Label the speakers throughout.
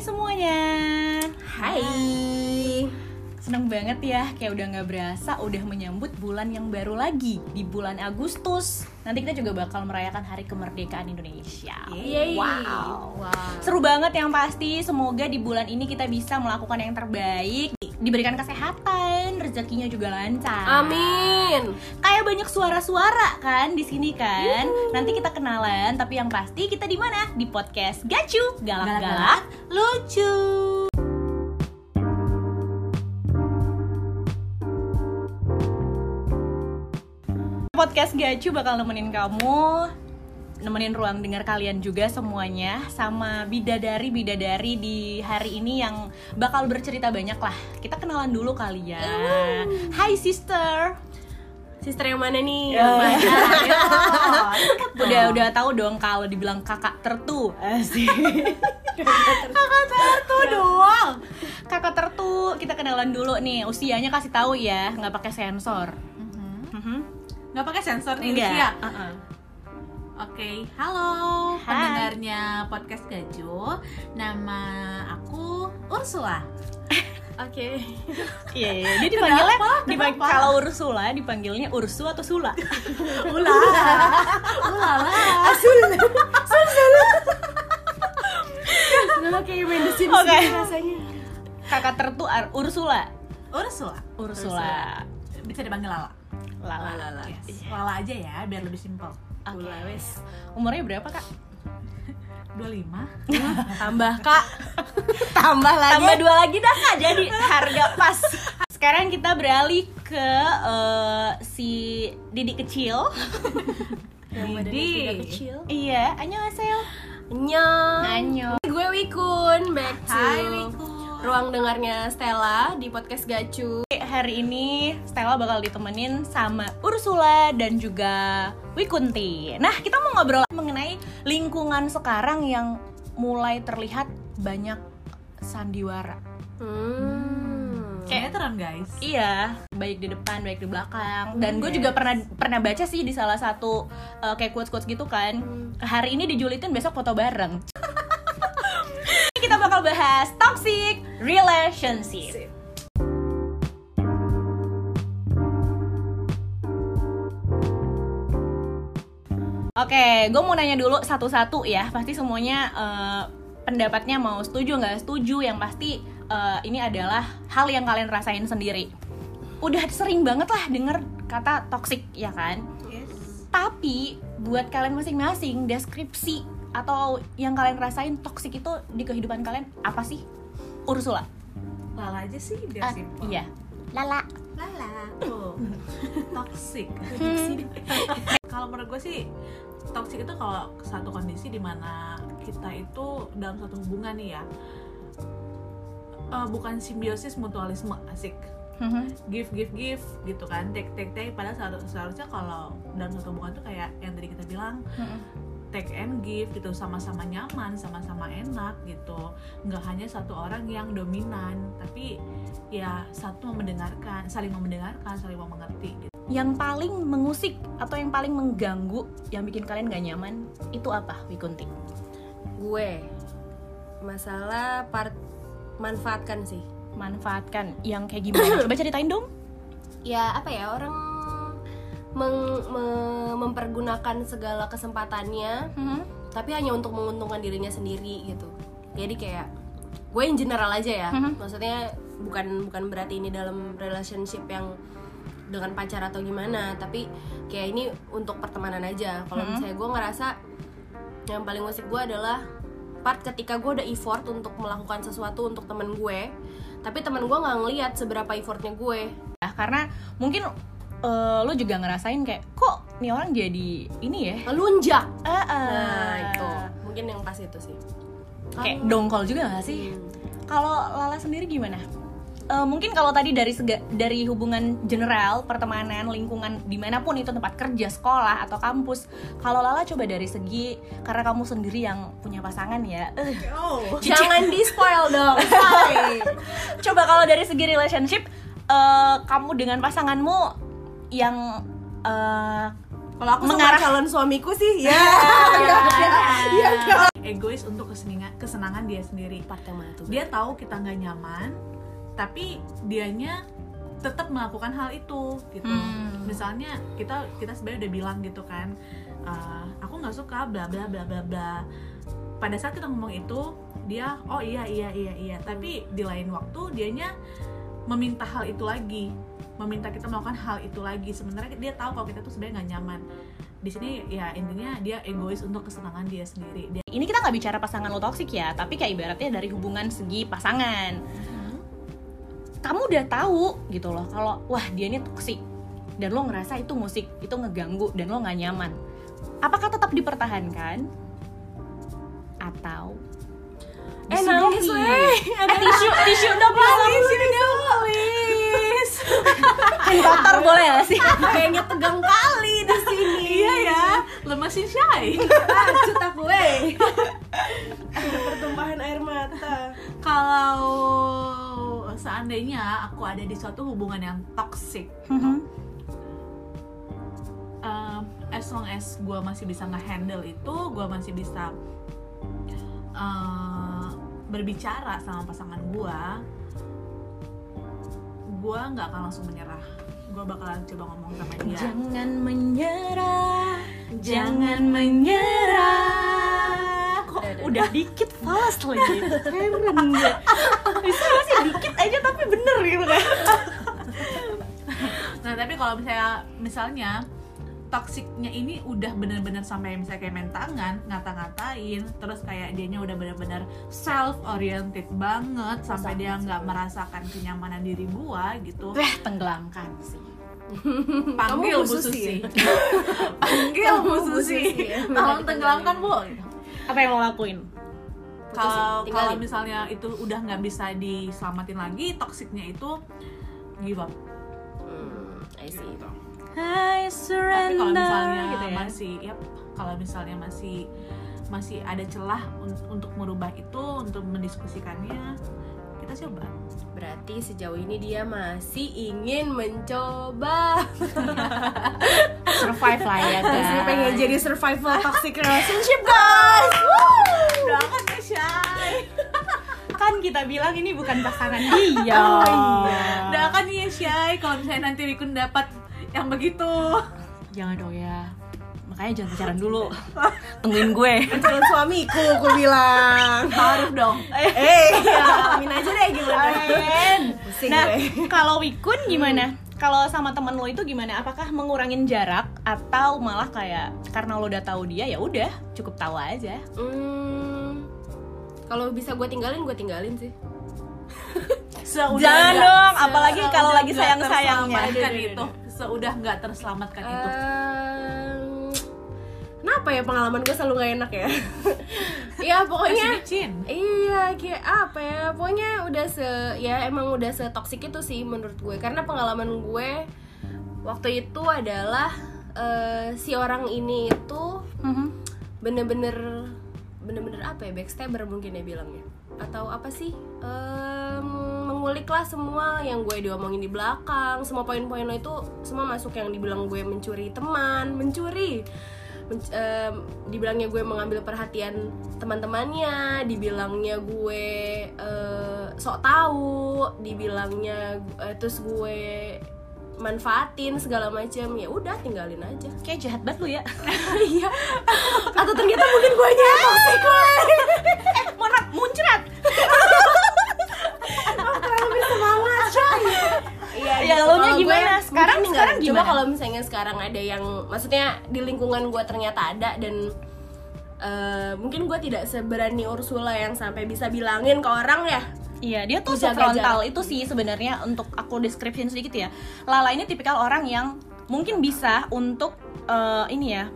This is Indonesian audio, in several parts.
Speaker 1: semuanya
Speaker 2: Hai.
Speaker 1: Seneng banget ya, kayak udah nggak berasa udah menyambut bulan yang baru lagi Di bulan Agustus Nanti kita juga bakal merayakan hari kemerdekaan Indonesia
Speaker 2: Yeay.
Speaker 1: Wow
Speaker 2: Wow.
Speaker 1: Seru banget yang pasti, semoga di bulan ini kita bisa melakukan yang terbaik Diberikan kesehatan, rezekinya juga lancar
Speaker 2: Amin.
Speaker 1: Kayak banyak suara-suara kan di sini kan. Nanti kita kenalan, tapi yang pasti kita di mana? Di podcast Gacu, galak-galak, lucu. Podcast Gacu bakal nemenin kamu nemenin ruang dengar kalian juga semuanya sama bidadari-bidadari di hari ini yang bakal bercerita banyak lah. Kita kenalan dulu kali ya. Hai sister.
Speaker 2: Sister yang mana nih?
Speaker 1: Ya.
Speaker 2: Ayo.
Speaker 1: udah udah tahu dong kalau dibilang kakak tertu Asik. kakak tertu doang kakak tertu kita kenalan dulu nih usianya kasih tahu ya nggak pakai sensor Mhm.
Speaker 3: nggak pakai sensor nih
Speaker 1: Enggak.
Speaker 3: Lucia.
Speaker 1: Uh-uh.
Speaker 3: Oke, halo
Speaker 1: Hai.
Speaker 3: pendengarnya podcast Gajo. Nama aku Ursula.
Speaker 2: Oke.
Speaker 1: Iya, iya. Dia dipanggilnya
Speaker 3: Kenapa?
Speaker 1: dipang-
Speaker 3: Kenapa?
Speaker 1: kalau Ursula dipanggilnya Ursu atau Sula?
Speaker 3: Ulah, ulala.
Speaker 2: Nama kayak main Sims
Speaker 1: Oke.
Speaker 2: gitu rasanya.
Speaker 1: Kakak tertu Ar- Ursula.
Speaker 3: Ursula.
Speaker 1: Ursula.
Speaker 3: Bisa dipanggil Lala.
Speaker 1: Lala.
Speaker 2: Lala.
Speaker 3: Yes. Lala aja ya, biar lebih simpel.
Speaker 1: Oke.
Speaker 2: Ula, wes.
Speaker 1: Umurnya berapa, Kak?
Speaker 3: 25.
Speaker 2: Tambah kak. Tambah lagi.
Speaker 1: tambah dua lagi dah kak jadi harga pas sekarang kita beralih ke eh, si Didi kecil
Speaker 3: Didi.
Speaker 2: kecil.
Speaker 1: iya annyeonghaseyo
Speaker 2: Nyong.
Speaker 1: Annyeong.
Speaker 2: Gue Wikun, back to
Speaker 3: Hai, Wiku.
Speaker 2: Ruang dengarnya Stella di podcast Gacu.
Speaker 1: hari ini Stella bakal ditemenin sama Ursula dan juga Wikunti nah kita mau ngobrol mengenai lingkungan sekarang yang mulai terlihat banyak sandiwara
Speaker 2: Hmm.
Speaker 3: Sinetron guys.
Speaker 1: Iya, baik di depan, baik di belakang. Dan gue juga pernah pernah baca sih di salah satu uh, kayak quotes quotes gitu kan. Hari ini dijulitin, besok foto bareng. Bakal bahas toxic relationship. Oke, gue mau nanya dulu satu-satu ya. Pasti semuanya uh, pendapatnya mau setuju nggak setuju. Yang pasti uh, ini adalah hal yang kalian rasain sendiri. Udah sering banget lah denger kata toxic ya kan.
Speaker 3: Yes.
Speaker 1: Tapi buat kalian masing-masing deskripsi atau yang kalian rasain toxic itu di kehidupan kalian apa sih? Ursula.
Speaker 3: Lala aja sih biar
Speaker 1: Ah,
Speaker 3: simpel.
Speaker 1: iya. Lala.
Speaker 3: Lala. Oh. Toxic. kalau menurut gue sih toxic itu kalau satu kondisi di mana kita itu dalam satu hubungan nih ya eh, bukan simbiosis mutualisme asik give give give gitu kan take take take padahal seharus- seharusnya kalau dalam satu hubungan tuh kayak yang tadi kita bilang
Speaker 1: Mhm.
Speaker 3: Take and give gitu sama-sama nyaman sama-sama enak gitu nggak hanya satu orang yang dominan tapi ya satu mau mendengarkan saling mau mendengarkan saling mau mengerti gitu.
Speaker 1: Yang paling mengusik atau yang paling mengganggu yang bikin kalian gak nyaman itu apa, Wikunti?
Speaker 2: Gue masalah part manfaatkan sih.
Speaker 1: Manfaatkan yang kayak gimana? Coba ceritain dong.
Speaker 2: ya apa ya orang meng- me- mempergunakan segala kesempatannya
Speaker 1: Mhm.
Speaker 2: tapi hanya untuk menguntungkan dirinya sendiri gitu jadi kayak gue in general aja ya
Speaker 1: Mhm.
Speaker 2: maksudnya bukan bukan berarti ini dalam relationship yang dengan pacar atau gimana tapi kayak ini untuk pertemanan aja kalau
Speaker 1: Mhm.
Speaker 2: misalnya gue ngerasa yang paling musik gue adalah part ketika gue udah effort untuk melakukan sesuatu untuk temen gue tapi temen gue nggak ngelihat seberapa effortnya gue
Speaker 1: Nah, karena mungkin eh, lo juga ngerasain kayak kok nih orang jadi ini ya?
Speaker 2: ngelunjak
Speaker 1: Ah, ah.
Speaker 2: nah itu mungkin yang pas itu sih
Speaker 1: Kayak dongkol juga gak sih?
Speaker 2: Hmm.
Speaker 1: Kalau Lala sendiri gimana? Eh, mungkin kalau tadi dari sega, dari hubungan general, pertemanan, lingkungan di mana pun itu tempat kerja, sekolah atau kampus. Kalau Lala coba dari segi karena kamu sendiri yang punya pasangan ya. eh,
Speaker 3: Oh.
Speaker 2: jangan di spoil dong
Speaker 1: coba kalau dari segi relationship, eh, kamu dengan pasanganmu yang eh,
Speaker 2: Kalau aku
Speaker 1: Mengarah-
Speaker 2: sama calon suamiku sih ya.
Speaker 3: egois untuk kesenangan kesenangan dia sendiri.
Speaker 2: Part yang mana tuh?
Speaker 3: dia tahu kita nggak nyaman tapi dianya tetap melakukan hal itu gitu.
Speaker 1: Hmm.
Speaker 3: misalnya kita kita sebenarnya udah bilang gitu kan "Eh, aku nggak suka bla bla bla bla bla. Pada saat kita ngomong itu dia oh iya iya iya iya. Tapi di lain waktu dianya meminta hal itu lagi meminta kita melakukan hal itu lagi sebenarnya dia tahu kalau kita tuh sebenarnya nggak nyaman di sini ya intinya dia egois untuk kesenangan dia sendiri dia
Speaker 1: Ini kita nggak bicara pasangan lo toksik ya, tapi kayak ibaratnya dari hubungan segi pasangan. Kamu udah tahu gitu loh, kalau wah dia ini toksik dan lo ngerasa itu musik itu ngeganggu dan lo nggak nyaman. Apakah tetap dipertahankan atau
Speaker 2: Eh nangis weh.
Speaker 1: Eh, tisu tisu dong
Speaker 2: Nangis please.
Speaker 1: Kotor boleh gak sih?
Speaker 2: Kayaknya tegang kali di sini.
Speaker 3: iya ya lemesin shy
Speaker 2: Lanjut aku weh. Ada pertumpahan air mata.
Speaker 3: kalau seandainya aku ada di suatu hubungan yang toxic um, as long as gue masih bisa nge-handle itu gue masih bisa uh, berbicara sama pasangan gue gue nggak akan langsung menyerah gue bakalan coba ngomong sama dia
Speaker 1: Jangan menyerah, jangan menyerah. Kok
Speaker 2: Udah, udah.
Speaker 1: dikit fals lagi. Heran gue. Bisa gak sih dikit aja tapi bener gitu kan.
Speaker 3: Nah tapi kalau misalnya misalnya toksiknya ini udah bener-bener sampai misalnya kayak main tangan, ngata-ngatain, terus kayak dianya udah bener-bener self oriented banget sampai dia nggak merasakan kenyamanan diri gua gitu.
Speaker 1: Wah, tenggelamkan sih.
Speaker 3: Panggil
Speaker 2: Kamu
Speaker 3: Bu
Speaker 2: Susi.
Speaker 3: Susi. Panggil Bu
Speaker 2: Kamu Bu
Speaker 3: Susi.
Speaker 2: Susi ya.
Speaker 3: Tolong tenggelamkan Bu.
Speaker 1: Apa yang lo lakuin?
Speaker 3: Kalau misalnya itu udah nggak bisa diselamatin lagi, toksiknya itu give up.
Speaker 2: Hmm, I see.
Speaker 1: I
Speaker 3: tapi
Speaker 1: surrender
Speaker 3: kalau misalnya
Speaker 1: gitu ya.
Speaker 3: masih ya kalau misalnya masih masih ada celah un- untuk merubah itu untuk mendiskusikannya kita coba.
Speaker 2: Berarti sejauh ini dia masih ingin mencoba.
Speaker 1: Survive lah ya guys.
Speaker 2: Masih pengen jadi survival toxic relationship guys.
Speaker 3: Doakan ya. Shay
Speaker 1: kan kita bilang ini bukan pasangan dia.
Speaker 3: oh iya. Doakan ya. Shay kalau misalnya nanti Rikun dapat yang begitu
Speaker 1: Jangan dong ya. Makanya jangan pacaran dulu. Tungguin gue.
Speaker 2: Calon suamiku aku bilang
Speaker 3: harus dong
Speaker 2: Eh ya amin aja deh gimana
Speaker 1: Amin. Nah, kalau Wikun gimana? Kalau sama temen lo itu gimana? Apakah mengurangin jarak atau malah kayak karena lo udah tahu dia ya udah cukup tahu aja?
Speaker 2: Hmm, kalau bisa gue tinggalin gue tinggalin sih
Speaker 1: Jangan dong, apalagi kalau lagi
Speaker 3: nggak
Speaker 1: sayang-sayangnya.
Speaker 3: terselamatkan itu seudah nggak terselamatkan itu
Speaker 2: Ehm, kenapa ya pengalaman gue selalu gak enak ya ya pokoknya. Iya, kayak apa ya? Pokoknya udah se ya emang udah se toksik itu sih menurut gue. Karena pengalaman gue waktu itu adalah eh, si orang ini itu bener-bener bener-bener apa ya backstabber mungkin ya bilangnya atau apa sih? Em, mengulik semua yang gue diomongin di belakang. Semua poin-poin lo itu semua masuk yang dibilang gue mencuri teman mencuri. Men- em, dibilangnya gue mengambil perhatian teman-temannya dibilangnya gue eh, sok tahu dibilangnya eh, terus gue manfaatin segala macam ya udah tinggalin aja
Speaker 1: Kayak jahat banget lu ya.
Speaker 2: iya atau ternyata mungkin gue nya yang toxic gue
Speaker 1: eh, maaf, muncrat.
Speaker 2: lebih semangat coy iya
Speaker 1: Ya,
Speaker 2: gitu.
Speaker 1: lo nya
Speaker 2: gue
Speaker 1: gimana?
Speaker 2: mungkin
Speaker 1: Sekarang- sekarang
Speaker 2: coba
Speaker 1: gimana?
Speaker 2: kalau misalnya sekarang ada yang maksudnya di lingkungan gue ternyata ada dan eh, mungkin gue tidak seberani Ursula yang sampai bisa bilangin ke orang ya
Speaker 1: Iya, dia tuh frontal
Speaker 2: jarak.
Speaker 1: itu sih sebenarnya untuk aku description sedikit ya. Lala ini tipikal orang yang mungkin bisa untuk eh, ini ya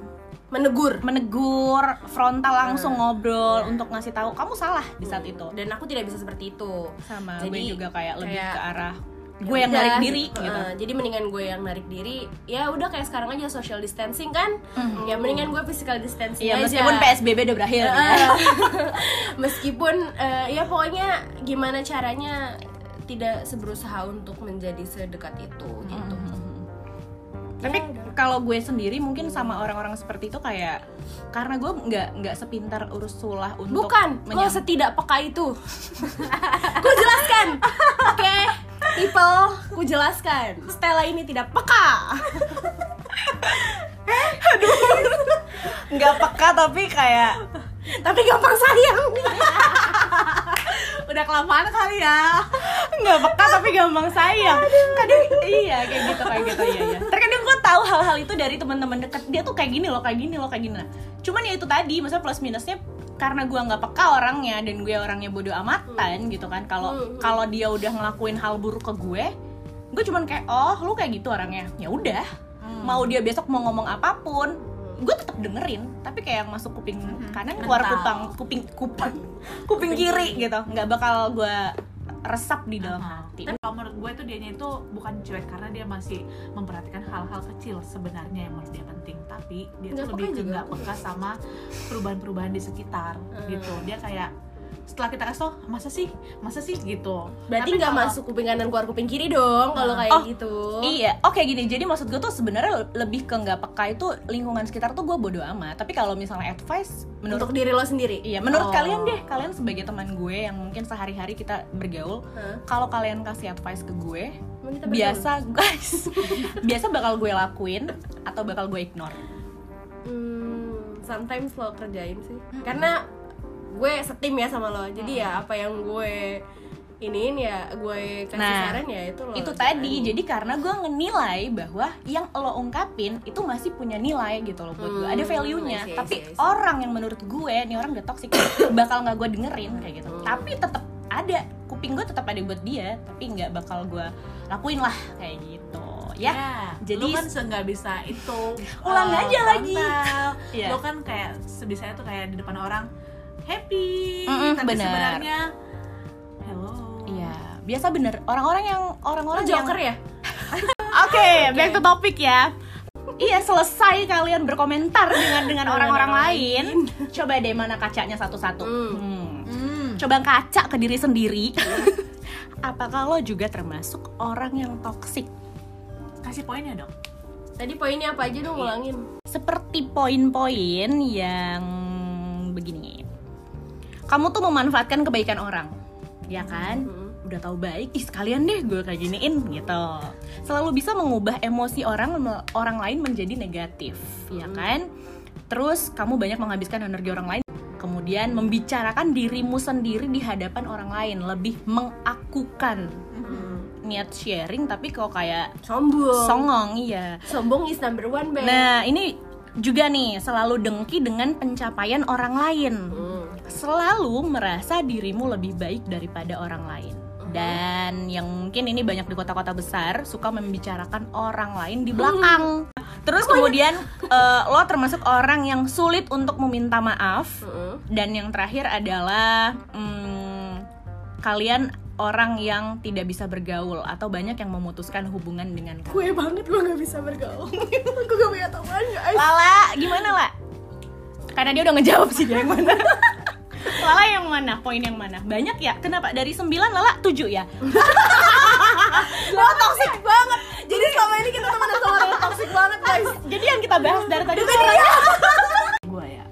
Speaker 2: menegur
Speaker 1: menegur frontal langsung ngobrol untuk ngasih tahu kamu salah di saat itu.
Speaker 2: dan aku tidak bisa seperti itu
Speaker 1: Sama
Speaker 2: Jadi,
Speaker 1: gue juga kayak lebih
Speaker 2: kayak,
Speaker 1: ke arah gue yang narik diri
Speaker 2: gitu. jadi mendingan gue yang narik diri ya udah kayak sekarang aja social distancing kan
Speaker 1: Mhm.
Speaker 2: ya mendingan gue physical distancing
Speaker 1: Iya,
Speaker 2: aja
Speaker 1: meskipun PSBB udah berakhir. ya.
Speaker 2: meskipun eh, ya pokoknya gimana caranya tidak seberusaha untuk menjadi sedekat itu gitu
Speaker 1: Mhm. tapi kalau gue sendiri mungkin sama orang-orang seperti itu kayak karena gue nggak nggak sepintar urus sulah untuk
Speaker 2: Bukan, lo
Speaker 1: menyam-
Speaker 2: setidak peka itu. ku jelaskan. Oke, people, ku jelaskan. Stella ini tidak peka.
Speaker 1: nggak peka tapi kayak
Speaker 2: Tapi gampang sayang.
Speaker 3: udah kelamaan kali ya.
Speaker 1: Nggak peka tapi gampang sayang. Kadang iya kayak gitu kayak gitu iya iya. Terkadang gue tahu hal-hal itu dari teman-teman dekat. Dia tuh kayak gini loh kayak gini loh kayak gini. Nah, cuman ya itu tadi maksudnya plus minusnya karena gue nggak peka orangnya dan gue orangnya bodoh amatan gitu kan. Kalau
Speaker 2: Hmm.
Speaker 1: kalau dia udah ngelakuin hal buruk ke gue gue cuman kayak oh lu kayak gitu orangnya. Ya udah. Mau dia besok mau ngomong apa pun gue tetap dengerin. Tapi kayak yang masuk kuping kanan keluar
Speaker 3: Mental.
Speaker 1: kupang kuping kupang kuping kiri gitu. Nggak bakal gue resap di dalam hati.
Speaker 3: Tapi kalau menurut gue itu dianya itu bukan cuek karena dia masih memperhatikan hal-hal kecil sebenarnya yang menurut dia penting. Tapi dia tuh lebih ke
Speaker 2: juga.
Speaker 3: nggak peka sama perubahan-perubahan di sekitar gitu. Dia kayak setelah kita kasih tau masa sih masa sih gitu
Speaker 2: Berarti nggak
Speaker 3: kalau-
Speaker 2: masuk kuping kanan keluar kuping kiri dong kalau kayak
Speaker 1: Oh,
Speaker 2: gitu.
Speaker 1: Iya, oke gini. Jadi maksud gue tuh sebenarnya le- lebih ke nggak peka itu lingkungan sekitar tuh gue bodo amat. Tapi kalau misalnya advice, menurut
Speaker 2: Untuk diri lo sendiri.
Speaker 1: iya, menurut
Speaker 3: Oh.
Speaker 1: kalian deh, kalian sebagai teman gue yang mungkin sehari-hari kita bergaul,
Speaker 2: Hah?
Speaker 1: kalau kalian kasih advice ke gue, biasa guys, biasa bakal gue lakuin atau bakal gue ignore.
Speaker 2: Hmm, sometimes lo kerjain sih. Karena gue setim ya sama lo. Jadi ya apa yang gue iniin ya gue kasih
Speaker 1: Nah,
Speaker 2: saran ya itu lo.
Speaker 1: itu tadi jadi karena gue ngenilai bahwa yang lo ungkapin itu masih punya nilai gitu loh buat gue
Speaker 2: Hmm,
Speaker 1: ada value nya
Speaker 2: I see, I
Speaker 1: tapi
Speaker 2: see, I see.
Speaker 1: orang yang menurut gue nih orang udah toxic bakal nggak gue dengerin kayak gitu
Speaker 2: Hmm.
Speaker 1: tapi tetap ada kuping gue tetap ada buat dia tapi nggak bakal gue lakuin lah kayak gitu ya
Speaker 3: jadi
Speaker 1: Jadi-
Speaker 3: lo kan nggak bisa itu
Speaker 1: Ulang
Speaker 3: eh,
Speaker 1: aja lagi. Iya.
Speaker 3: lo kan kayak sebisanya tuh kayak di depan orang happy
Speaker 1: Mm-mm,
Speaker 3: tapi
Speaker 1: benar.
Speaker 3: sebenarnya hello
Speaker 1: iya biasa bener orang-orang yang orang-orang yang
Speaker 2: joker ya?
Speaker 1: Oke, back to topic ya. Iya, selesai kalian berkomentar dengan dengan orang-orang lain. Coba deh mana kacanya satu-satu.
Speaker 2: Hmm.
Speaker 1: Hmm.
Speaker 3: Hmm.
Speaker 1: Coba kaca ke diri sendiri. Apakah lo juga termasuk orang yang toksik?
Speaker 3: kasih poinnya dong
Speaker 2: Tadi poinnya apa aja dong ulangin?
Speaker 1: Seperti poin-poin yang begini. Kamu tuh memanfaatkan kebaikan orang, ya kan?
Speaker 2: Hmm.
Speaker 1: udah tahu baik, ih sekalian deh gue kayak giniin gitu. Selalu bisa mengubah emosi orang orang lain menjadi negatif, ya kan? Terus kamu banyak menghabiskan energi orang lain, kemudian membicarakan dirimu sendiri di hadapan orang lain, lebih mengakukan niat sharing tapi kok kayak
Speaker 2: Sombong.
Speaker 1: songong iya.
Speaker 2: Sombong is number one, Bang.
Speaker 1: Nah, ini juga nih selalu dengki dengan pencapaian orang lain
Speaker 2: Hmm.
Speaker 1: Selalu merasa dirimu lebih baik daripada orang lain. Dan yang mungkin ini banyak di kota-kota besar suka membicarakan orang lain di belakang. Terus kemudian eh, lo termasuk orang yang sulit untuk meminta maaf.
Speaker 2: Hmm.
Speaker 1: Dan yang terakhir adalah hmm, kalian orang yang tidak bisa bergaul atau banyak yang memutuskan hubungan dengan kalian.
Speaker 2: Gue banget gue gak bisa bergaul. gue gak punya teman, guys.
Speaker 1: Lala, gimana lah? Karena dia udah ngejawab sih dia yang mana. Lala yang mana? Poin yang mana? Banyak ya? Kenapa? Dari 9 Lala 7 ya?
Speaker 2: Lo toxic banget. Jadi selama ini kita temenan sama orang yang toxic banget, guys.
Speaker 1: Jadi yang kita bahas dari tadi
Speaker 3: gue ya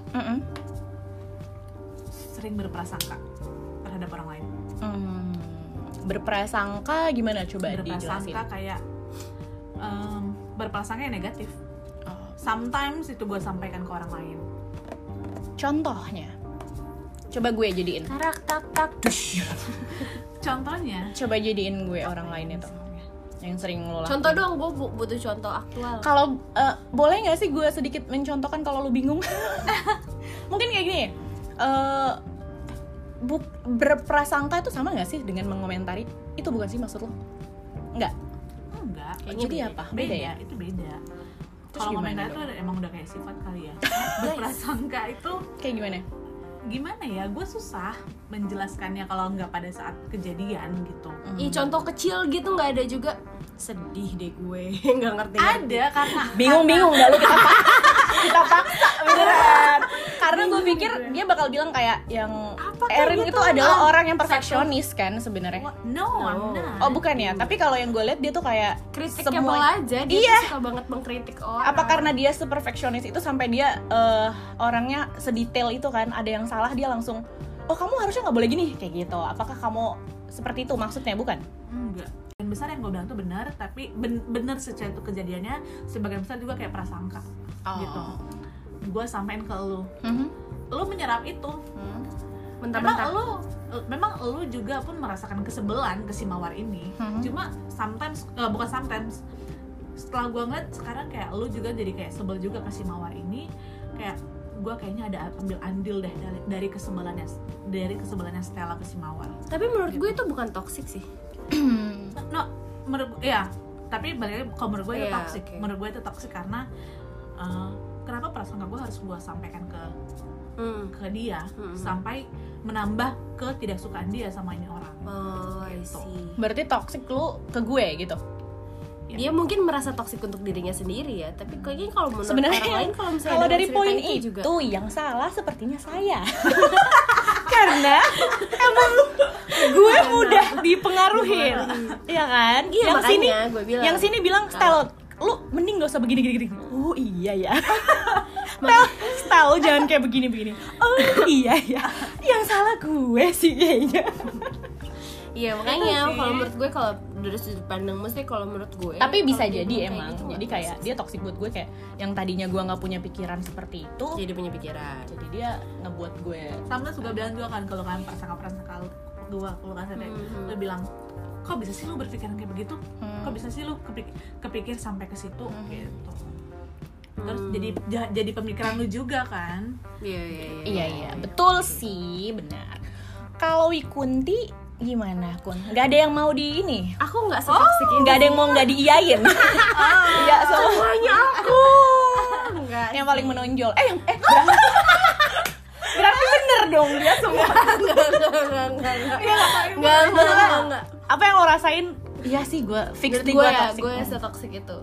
Speaker 3: sering berprasangka terhadap orang lain
Speaker 1: Hmm, Berprasangka gimana coba dijelasin?
Speaker 3: berprasangka kayak em, berprasangka yang negatif
Speaker 1: Oh,
Speaker 3: sometimes itu gue sampaikan ke orang lain
Speaker 1: Contohnya Coba gue jadiin
Speaker 2: Tarak tak tak.
Speaker 3: contohnya
Speaker 1: Coba jadiin gue orang lain itu Yang sering lo lakuin.
Speaker 2: Contoh dong, gue bu- butuh contoh aktual.
Speaker 1: Kalau eh, boleh nggak sih gue sedikit mencontohkan kalau lu bingung? Mungkin kayak gini. bu- berprasangka itu sama nggak sih dengan mengomentari? Itu bukan sih maksud lo? Nggak.
Speaker 3: enggak
Speaker 1: Jadi
Speaker 2: beda.
Speaker 1: apa?
Speaker 3: beda,
Speaker 1: Beda ya?
Speaker 3: itu beda
Speaker 1: Terus
Speaker 3: kalau komentar itu emang udah kayak sifat kali ya berprasangka itu
Speaker 1: Kayak gimana?
Speaker 3: Gimana ya gue susah menjelaskannya kalau nggak pada saat kejadian gitu
Speaker 2: Ih, contoh kecil gitu nggak ada juga. Sedih deh gue, nggak ngerti.
Speaker 3: ada karena
Speaker 1: Bingung-bingung nggak lu kita paksa, kita paksa beneran. Karena gue pikir dia bakal bilang kayak yang Erin
Speaker 2: gitu?
Speaker 1: itu adalah
Speaker 2: Ah,
Speaker 1: orang yang perfeksionis kan sebenarnya.
Speaker 3: No, I'm not.
Speaker 1: Oh bukan ya, tapi kalau yang gue lihat dia tuh kayak
Speaker 2: kritikable aja dia
Speaker 1: Iya.
Speaker 2: tuh suka banget mengkritik orang
Speaker 1: apa karena dia seperfeksionis itu sampai dia eh, orangnya sedetail itu kan ada yang salah dia langsung oh kamu harusnya nggak boleh gini kayak gitu apakah kamu seperti itu maksudnya bukan
Speaker 3: Enggak. Yang besar yang gue bilang tuh benar, tapi ben bener secara itu kejadiannya, sebagian besar juga kayak prasangka.
Speaker 1: Oh.
Speaker 3: Gitu. Gue sampein ke lu.
Speaker 1: Mhm.
Speaker 3: Lu menyerap itu.
Speaker 1: Hmm.
Speaker 3: Memang
Speaker 2: mentah-mentah
Speaker 3: lu memang lu juga pun merasakan kesebelan ke si Mawar ini.
Speaker 1: Mhm.
Speaker 3: Cuma sometimes eh, bukan sometimes setelah gue ngeliat sekarang kayak lu juga jadi kayak sebel juga ke si Mawar ini kayak gue kayaknya ada ambil andil deh dari, dari kesebelannya dari kesebelannya Stella ke si Mawar.
Speaker 2: tapi menurut gue itu bukan toxic sih
Speaker 3: no menurut ya tapi balik lagi kalau menurut gue itu
Speaker 2: Iya,
Speaker 3: toxic
Speaker 2: oke.
Speaker 3: menurut gue itu toxic karena uh, kenapa prasangka gue harus gue sampaikan ke
Speaker 2: hmm.
Speaker 3: ke dia
Speaker 2: Hmm.
Speaker 3: sampai menambah ketidaksukaan dia sama ini orang.
Speaker 2: Oh
Speaker 3: Gitu.
Speaker 1: berarti toxic lu ke gue gitu?
Speaker 2: Dia mungkin merasa toksik untuk dirinya sendiri ya tapi kayaknya kalau menurut
Speaker 1: sebenarnya
Speaker 2: orang lain kalau misalnya
Speaker 1: kalau dari poin
Speaker 2: itu
Speaker 1: itu,
Speaker 2: juga.
Speaker 1: yang salah sepertinya saya. Karena emang gue mudah dipengaruhin ya kan?
Speaker 2: Iya,
Speaker 1: yang sini
Speaker 2: gue bilang.
Speaker 1: yang sini bilang style lu mending gak usah begini gini gini. Oh iya ya lu jangan kayak begini begini oh iya ya yang salah gue sih kayaknya.
Speaker 2: Iya makanya kalau menurut gue kalau dari sudut pandang mesti kalau menurut gue
Speaker 1: tapi bisa
Speaker 2: dia
Speaker 1: jadi
Speaker 2: kayak
Speaker 1: emang.
Speaker 2: gitu,
Speaker 1: jadi kayak dia toxic buat gue kayak yang tadinya gue nggak punya pikiran seperti itu
Speaker 2: jadi punya pikiran.
Speaker 1: jadi dia ngebuat gue
Speaker 3: sama juga bilang juga kan kalau kan prasangka prasangka dua kalau kan saya
Speaker 2: Mhm.
Speaker 3: lu bilang kok bisa sih lu berpikiran kayak begitu?
Speaker 1: Hmm.
Speaker 3: kok bisa sih lu kepik- kepikir sampai ke situ?
Speaker 1: Mhm.
Speaker 3: gitu terus
Speaker 2: hmm.
Speaker 3: jadi jadi pemikiran lu juga kan?
Speaker 2: Iya, iya iya
Speaker 1: iya, iya, betul sih benar. Kalau Wikunti gimana kun? Nggak ada yang mau di ini?
Speaker 2: Aku nggak oh, setoksik oh,
Speaker 1: nggak ada yang mau nggak diiyain? Ah, iya oh,
Speaker 2: semuanya aku. Enggak
Speaker 1: yang paling menonjol. Eh yang eh berarti bener dong dia semua.
Speaker 2: Nggak nggak nggak nggak iya,
Speaker 1: apa yang lo rasain? Iya sih gue fix
Speaker 2: gue ya gue setoksik itu.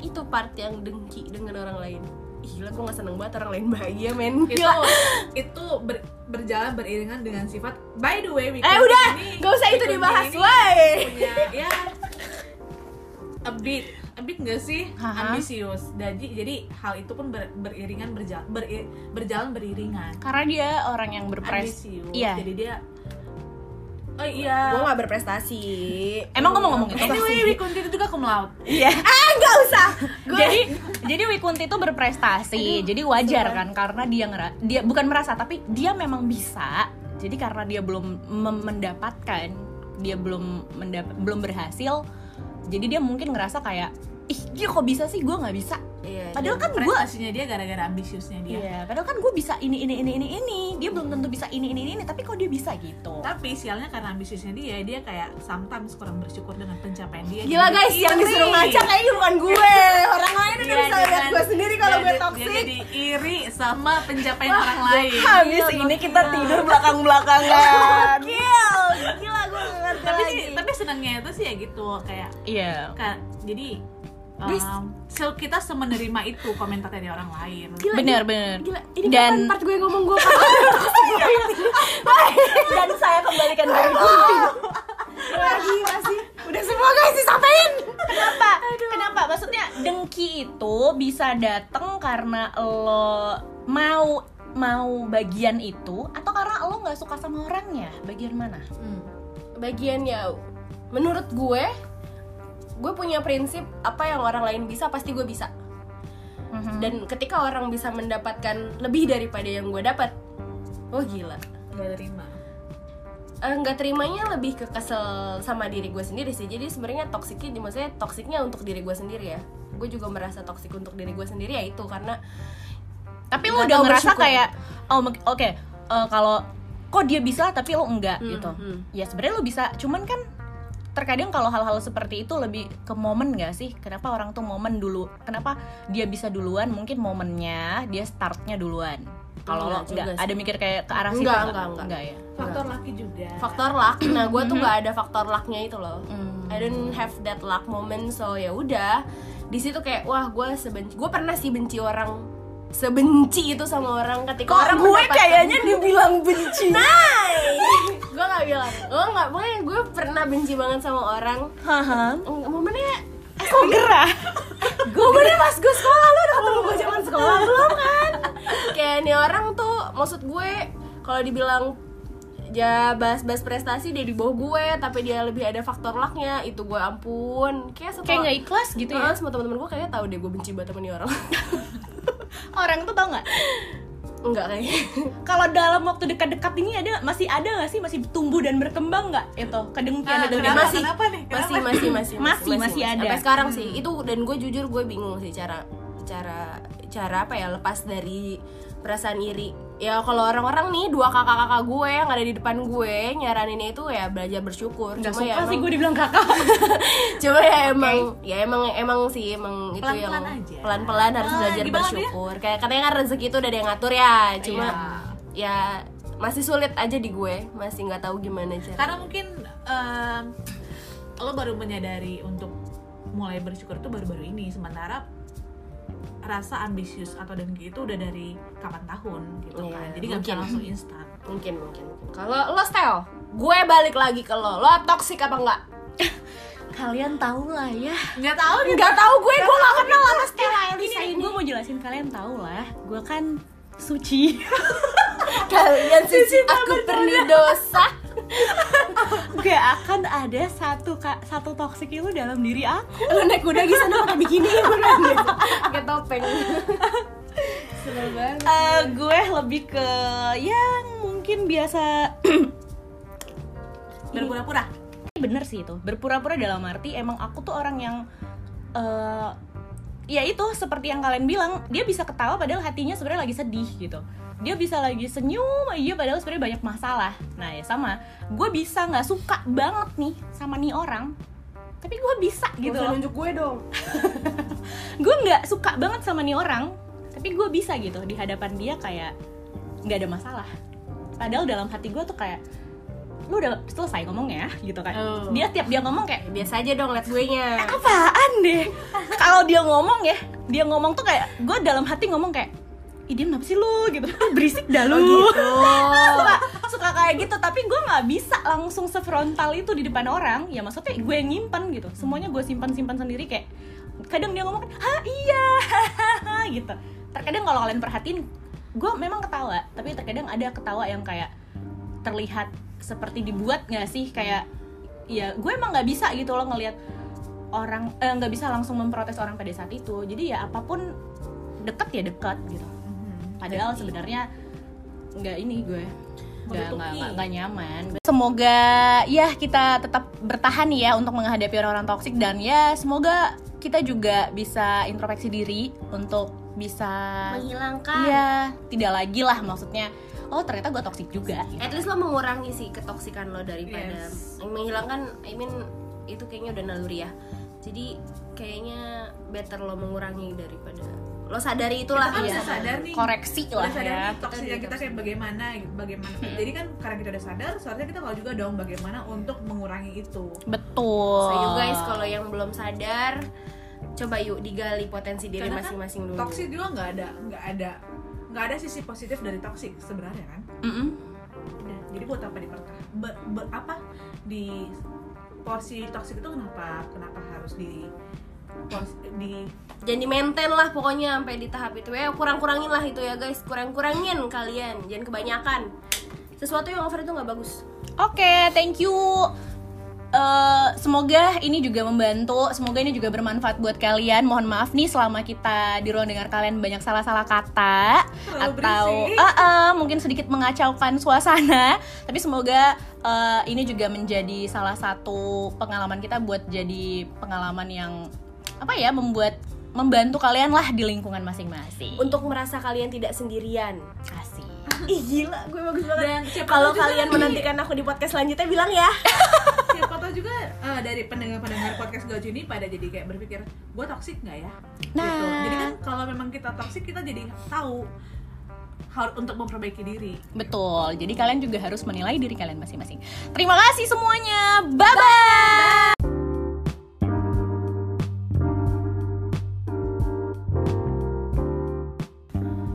Speaker 2: Itu part yang dengki dengan orang lain Ih, Gila, gue gak seneng banget orang lain bahagia, men
Speaker 3: itu
Speaker 2: Gila.
Speaker 3: itu ber- berjalan beriringan dengan sifat by the way
Speaker 2: Eh udah, gak usah itu dibahas, woi
Speaker 3: ya a bit a bit nggak sih
Speaker 1: Haha.
Speaker 3: ambisius jadi jadi hal itu pun ber- beriringan berjalan berjalan beriringan
Speaker 1: Karena dia orang yang berpres.
Speaker 3: ambisius
Speaker 1: Iya.
Speaker 3: jadi dia oh iya.
Speaker 2: Gue gak berprestasi.
Speaker 1: Emang gue mau ngomong itu?
Speaker 3: anyway Wikunti itu juga cum laude.
Speaker 1: Iya.
Speaker 2: Ah, gak usah. Gue
Speaker 1: jadi jadi Wikunti itu berprestasi. Jadi wajar kan karena dia ngera dia bukan merasa tapi dia memang bisa. Jadi karena dia belum mendapatkan dia belum mendap belum berhasil jadi dia mungkin ngerasa kayak ih dia kok bisa sih? Gue nggak bisa.
Speaker 2: Iya,
Speaker 1: padahal kan gue
Speaker 3: prestasinya dia gara-gara ambisiusnya dia.
Speaker 1: Iya, padahal kan gue bisa ini ini ini ini ini. Dia belum tentu bisa ini ini ini, tapi kok dia bisa gitu.
Speaker 3: tapi sialnya karena ambisiusnya dia dia kayak sometimes kurang bersyukur dengan pencapaian dia.
Speaker 2: Gila guys, yang disuruh ngaca kayaknya bukan gue Orang lain udah
Speaker 3: Dia
Speaker 2: bisa lihat
Speaker 3: jangan-
Speaker 2: gue sendiri kalau gue toxic.
Speaker 3: dia jadi iri sama pencapaian orang lain.
Speaker 1: Habis
Speaker 2: Iya,
Speaker 1: ini kita tidur belakang belakangan.
Speaker 2: Gila, gila gue ngerti
Speaker 3: tapi tapi senangnya itu sih ya gitu kayak
Speaker 1: Iya.
Speaker 3: Jadi
Speaker 2: Guys.
Speaker 3: um, so kita semenerima itu komentar dari orang lain
Speaker 2: Gila,
Speaker 1: Bener
Speaker 2: gila,
Speaker 1: bener.
Speaker 2: Gila, ini
Speaker 1: Dan-
Speaker 2: part gue ngomong gue
Speaker 1: Dan saya kembalikan ke Wikunti.
Speaker 2: lagi masih udah semua guys disampaikan
Speaker 1: Kenapa? Kenapa? Maksudnya dengki itu bisa datang karena lo mau mau bagian itu atau karena lo nggak suka sama orangnya? Bagian mana?
Speaker 3: Hmm.
Speaker 2: bagian ya menurut gue gue punya prinsip apa yang orang lain bisa pasti gue bisa
Speaker 1: Mhm.
Speaker 2: dan ketika orang bisa mendapatkan lebih daripada yang gue dapat oh gila
Speaker 3: Gak terima
Speaker 2: Eh, nggak terimanya lebih ke kesel sama diri gue sendiri sih jadi sebenarnya toksiknya maksudnya toksiknya untuk diri gue sendiri ya gue juga merasa toksik untuk diri gue sendiri ya itu karena
Speaker 1: tapi lo
Speaker 2: Nggak
Speaker 1: udah ngerasa
Speaker 2: bersyukur.
Speaker 1: kayak oh oke eh, kalau kok dia bisa tapi lo enggak
Speaker 2: Hmm,
Speaker 1: gitu
Speaker 2: hmm.
Speaker 1: ya sebenarnya lo bisa cuman kan terkadang kalau hal-hal seperti itu lebih ke momen gak sih? Kenapa orang tuh momen dulu? Kenapa dia bisa duluan? Mungkin momennya dia startnya duluan. Kalau lo
Speaker 2: sih.
Speaker 1: ada mikir kayak ke arah situ
Speaker 2: Enggak,
Speaker 1: nggak?
Speaker 2: enggak, enggak.
Speaker 1: enggak ya?
Speaker 3: Faktor laki juga.
Speaker 2: Faktor luck. Nah gue tuh nggak ada faktor lucknya itu loh.
Speaker 1: Hmm.
Speaker 2: I don't have that luck moment so ya udah. Di situ kayak wah gue sebenci gue pernah sih benci orang sebenci itu sama orang ketika
Speaker 1: Kok
Speaker 2: orang
Speaker 1: gue kayaknya dibilang benci?
Speaker 2: Nah, gue gak bilang. Gue nggak pokoknya gue pernah benci banget sama orang.
Speaker 1: Haha.
Speaker 2: Momennya
Speaker 1: Kok gerah?
Speaker 2: momennya pas gue sekolah lu udah ketemu gue zaman sekolah belum kan? Kayak nih orang tuh maksud gue kalau dibilang ya bahas-bahas prestasi dia di bawah gue tapi dia lebih ada faktor lucknya itu gue ampun. Kayak setelah
Speaker 1: Kayak nggak ikhlas gitu ya?
Speaker 2: semua teman-teman gue kayaknya tahu deh gue benci banget sama nih orang
Speaker 1: Orang tuh tau nggak?
Speaker 2: enggak kayaknya
Speaker 1: Kalau dalam waktu dekat-dekat ini ada masih ada nggak sih masih tumbuh dan berkembang nggak itu kedengkian
Speaker 3: Ah, kenapa?
Speaker 1: masih
Speaker 3: Kenapa nih? Kenapa?
Speaker 2: masih masih masih
Speaker 1: Masih, masih ada.
Speaker 2: sampai sekarang sih itu dan gue jujur gue bingung sih cara cara cara apa ya lepas dari perasaan iri ya kalau orang-orang nih dua kakak-kakak gue yang ada di depan gue nyaraninnya itu ya belajar bersyukur
Speaker 1: Nggak
Speaker 2: cuma ya
Speaker 1: suka sih
Speaker 2: emang
Speaker 1: gue dibilang kakak
Speaker 2: cuma ya emang ya emang emang sih emang itu yang
Speaker 3: Pelan-pelan aja.
Speaker 2: pelan-pelan harus
Speaker 3: Ah,
Speaker 2: belajar
Speaker 3: dia?
Speaker 2: bersyukur kayak katanya kan rezeki itu udah ada yang ngatur ya cuma
Speaker 3: Iya.
Speaker 2: ya masih sulit aja di gue masih nggak tahu gimana cara
Speaker 3: karena mungkin em, lo baru menyadari untuk mulai bersyukur itu baru-baru ini sementara rasa ambisius atau dengki itu udah dari kapan tahun gitu
Speaker 2: Iya,
Speaker 3: kan. Jadi nggak bisa
Speaker 2: mungkin.
Speaker 3: langsung instan.
Speaker 2: Mungkin mungkin mungkin. kalau lo Steo gue balik lagi ke lo. Lo toxic apa enggak
Speaker 1: kalian tahu lah ya.
Speaker 3: Nggak tahu
Speaker 2: nggak tahu gue gue nggak kenal sama Stella Elisa
Speaker 1: ini gue mau jelasin. Kalian tahu lah gue kan suci.
Speaker 2: Kalian sih aku penuh dosa
Speaker 1: gak akan ada satu ka- satu toxic itu dalam diri aku.
Speaker 2: Lo naik kuda di sana pakai bikini beneran pakai topeng. Sebel banget.
Speaker 1: Eh, gue lebih ke yang mungkin biasa
Speaker 3: berpura-pura?
Speaker 1: Bener sih itu. Berpura-pura dalam arti emang aku tuh orang yang eh ya itu seperti yang kalian bilang dia bisa ketawa padahal hatinya sebenarnya lagi sedih gitu. Dia bisa lagi senyum aja padahal sebenarnya banyak masalah. Nah ya sama. Gue bisa nggak suka banget nih sama nih orang tapi gue bisa gitu loh.
Speaker 2: nunjuk gue dong.
Speaker 1: Gue nggak suka banget sama nih orang tapi gue bisa gitu. Di hadapan dia kayak nggak ada masalah. Padahal dalam hati gue tuh kayak lu udah selesai ngomongnya gitu kan.
Speaker 3: Oh.
Speaker 1: dia tiap dia ngomong kayak
Speaker 2: biasa aja dong liat gue nya.
Speaker 1: Apaan deh? Kalau dia ngomong ya dia ngomong tuh kayak gue dalam hati ngomong kayak ih dia kenapa sih lu? Gitu. "Ih, berisik dah lu.
Speaker 2: Gitu.
Speaker 1: Suka suka kayak gitu. Tapi gue nggak bisa langsung sefrontal itu di depan orang. Ya maksudnya gue yang nyimpan gitu. Semuanya gue simpan simpan sendiri kayak kadang dia ngomong ah iya. Gitu. Terkadang kalau kalian perhatiin gue memang ketawa. Tapi terkadang ada ketawa yang kayak terlihat seperti dibuat nggak sih? Kayak ya gue emang nggak bisa gitu loh ngelihat orang eh, nggak bisa langsung memprotes orang pada saat itu. Jadi ya apa pun deket ya deket gitu. Padahal sebenarnya nggak ini gue. Nggak nyaman. Semoga ya kita tetap bertahan ya untuk menghadapi orang-orang toksik dan ya semoga kita juga bisa introspeksi diri untuk bisa
Speaker 2: menghilangkan.
Speaker 1: Iya tidak lagi lah maksudnya oh ternyata gue toksik juga gitu.
Speaker 2: at least lo mengurangi sih ketoksikan lo daripada
Speaker 3: Yes.
Speaker 2: menghilangkan I mean itu kayaknya udah naluri ya. Jadi kayaknya better lo mengurangi daripada lo sadari itulah.
Speaker 3: Kita kan bisa sadar nih.
Speaker 1: Koreksi
Speaker 3: udah
Speaker 1: lah
Speaker 3: sadar
Speaker 1: ya.
Speaker 3: nih toksiknya kita kayak bagaimana bagaimana. Jadi kan karena kita udah sadar seharusnya kita tahu juga dong bagaimana untuk mengurangi itu.
Speaker 1: Betul.
Speaker 2: So you guys kalau yang belum sadar coba yuk digali potensi diri
Speaker 3: kan
Speaker 2: masing-masing dulu.
Speaker 3: toksik juga nggak ada nggak ada nggak ada sisi positif dari toksik sebenarnya kan?
Speaker 1: Mm-mm.
Speaker 3: Udah, jadi buat apa dipertahan ber, ber- apa? Di porsi toksik itu kenapa kenapa harus di porsi, di
Speaker 2: jangan di maintain lah pokoknya sampai di tahap itu ya. Kurang-kurangin lah itu ya guys. Kurang-kurangin kalian. Jangan kebanyakan. Sesuatu yang over itu nggak bagus.
Speaker 1: Oke, thank you. Eh, semoga ini juga membantu, semoga ini juga bermanfaat buat kalian. Mohon maaf nih selama kita di ruang dengar kalian banyak salah-salah kata
Speaker 3: Terlalu
Speaker 1: atau eh, eh, mungkin sedikit mengacaukan suasana. Tapi semoga eh, ini juga menjadi salah satu pengalaman kita buat jadi pengalaman yang apa ya membuat membantu kalian lah di lingkungan masing-masing.
Speaker 2: untuk merasa kalian tidak sendirian
Speaker 1: Asik.
Speaker 2: ih gila gue bagus banget
Speaker 3: dan siapa
Speaker 2: kalau kalian menantikan aku di podcast selanjutnya bilang ya
Speaker 3: siapa tahu juga eh, dari pendengar-pendengar podcast Gaju ini pada jadi kayak berpikir gue toksik nggak ya
Speaker 1: Nah.
Speaker 3: gitu. jadi kan kalau memang kita toksik kita jadi tahu harus untuk memperbaiki diri
Speaker 1: Betul. Jadi kalian juga harus menilai diri kalian masing-masing. Terima kasih semuanya. Bye bye.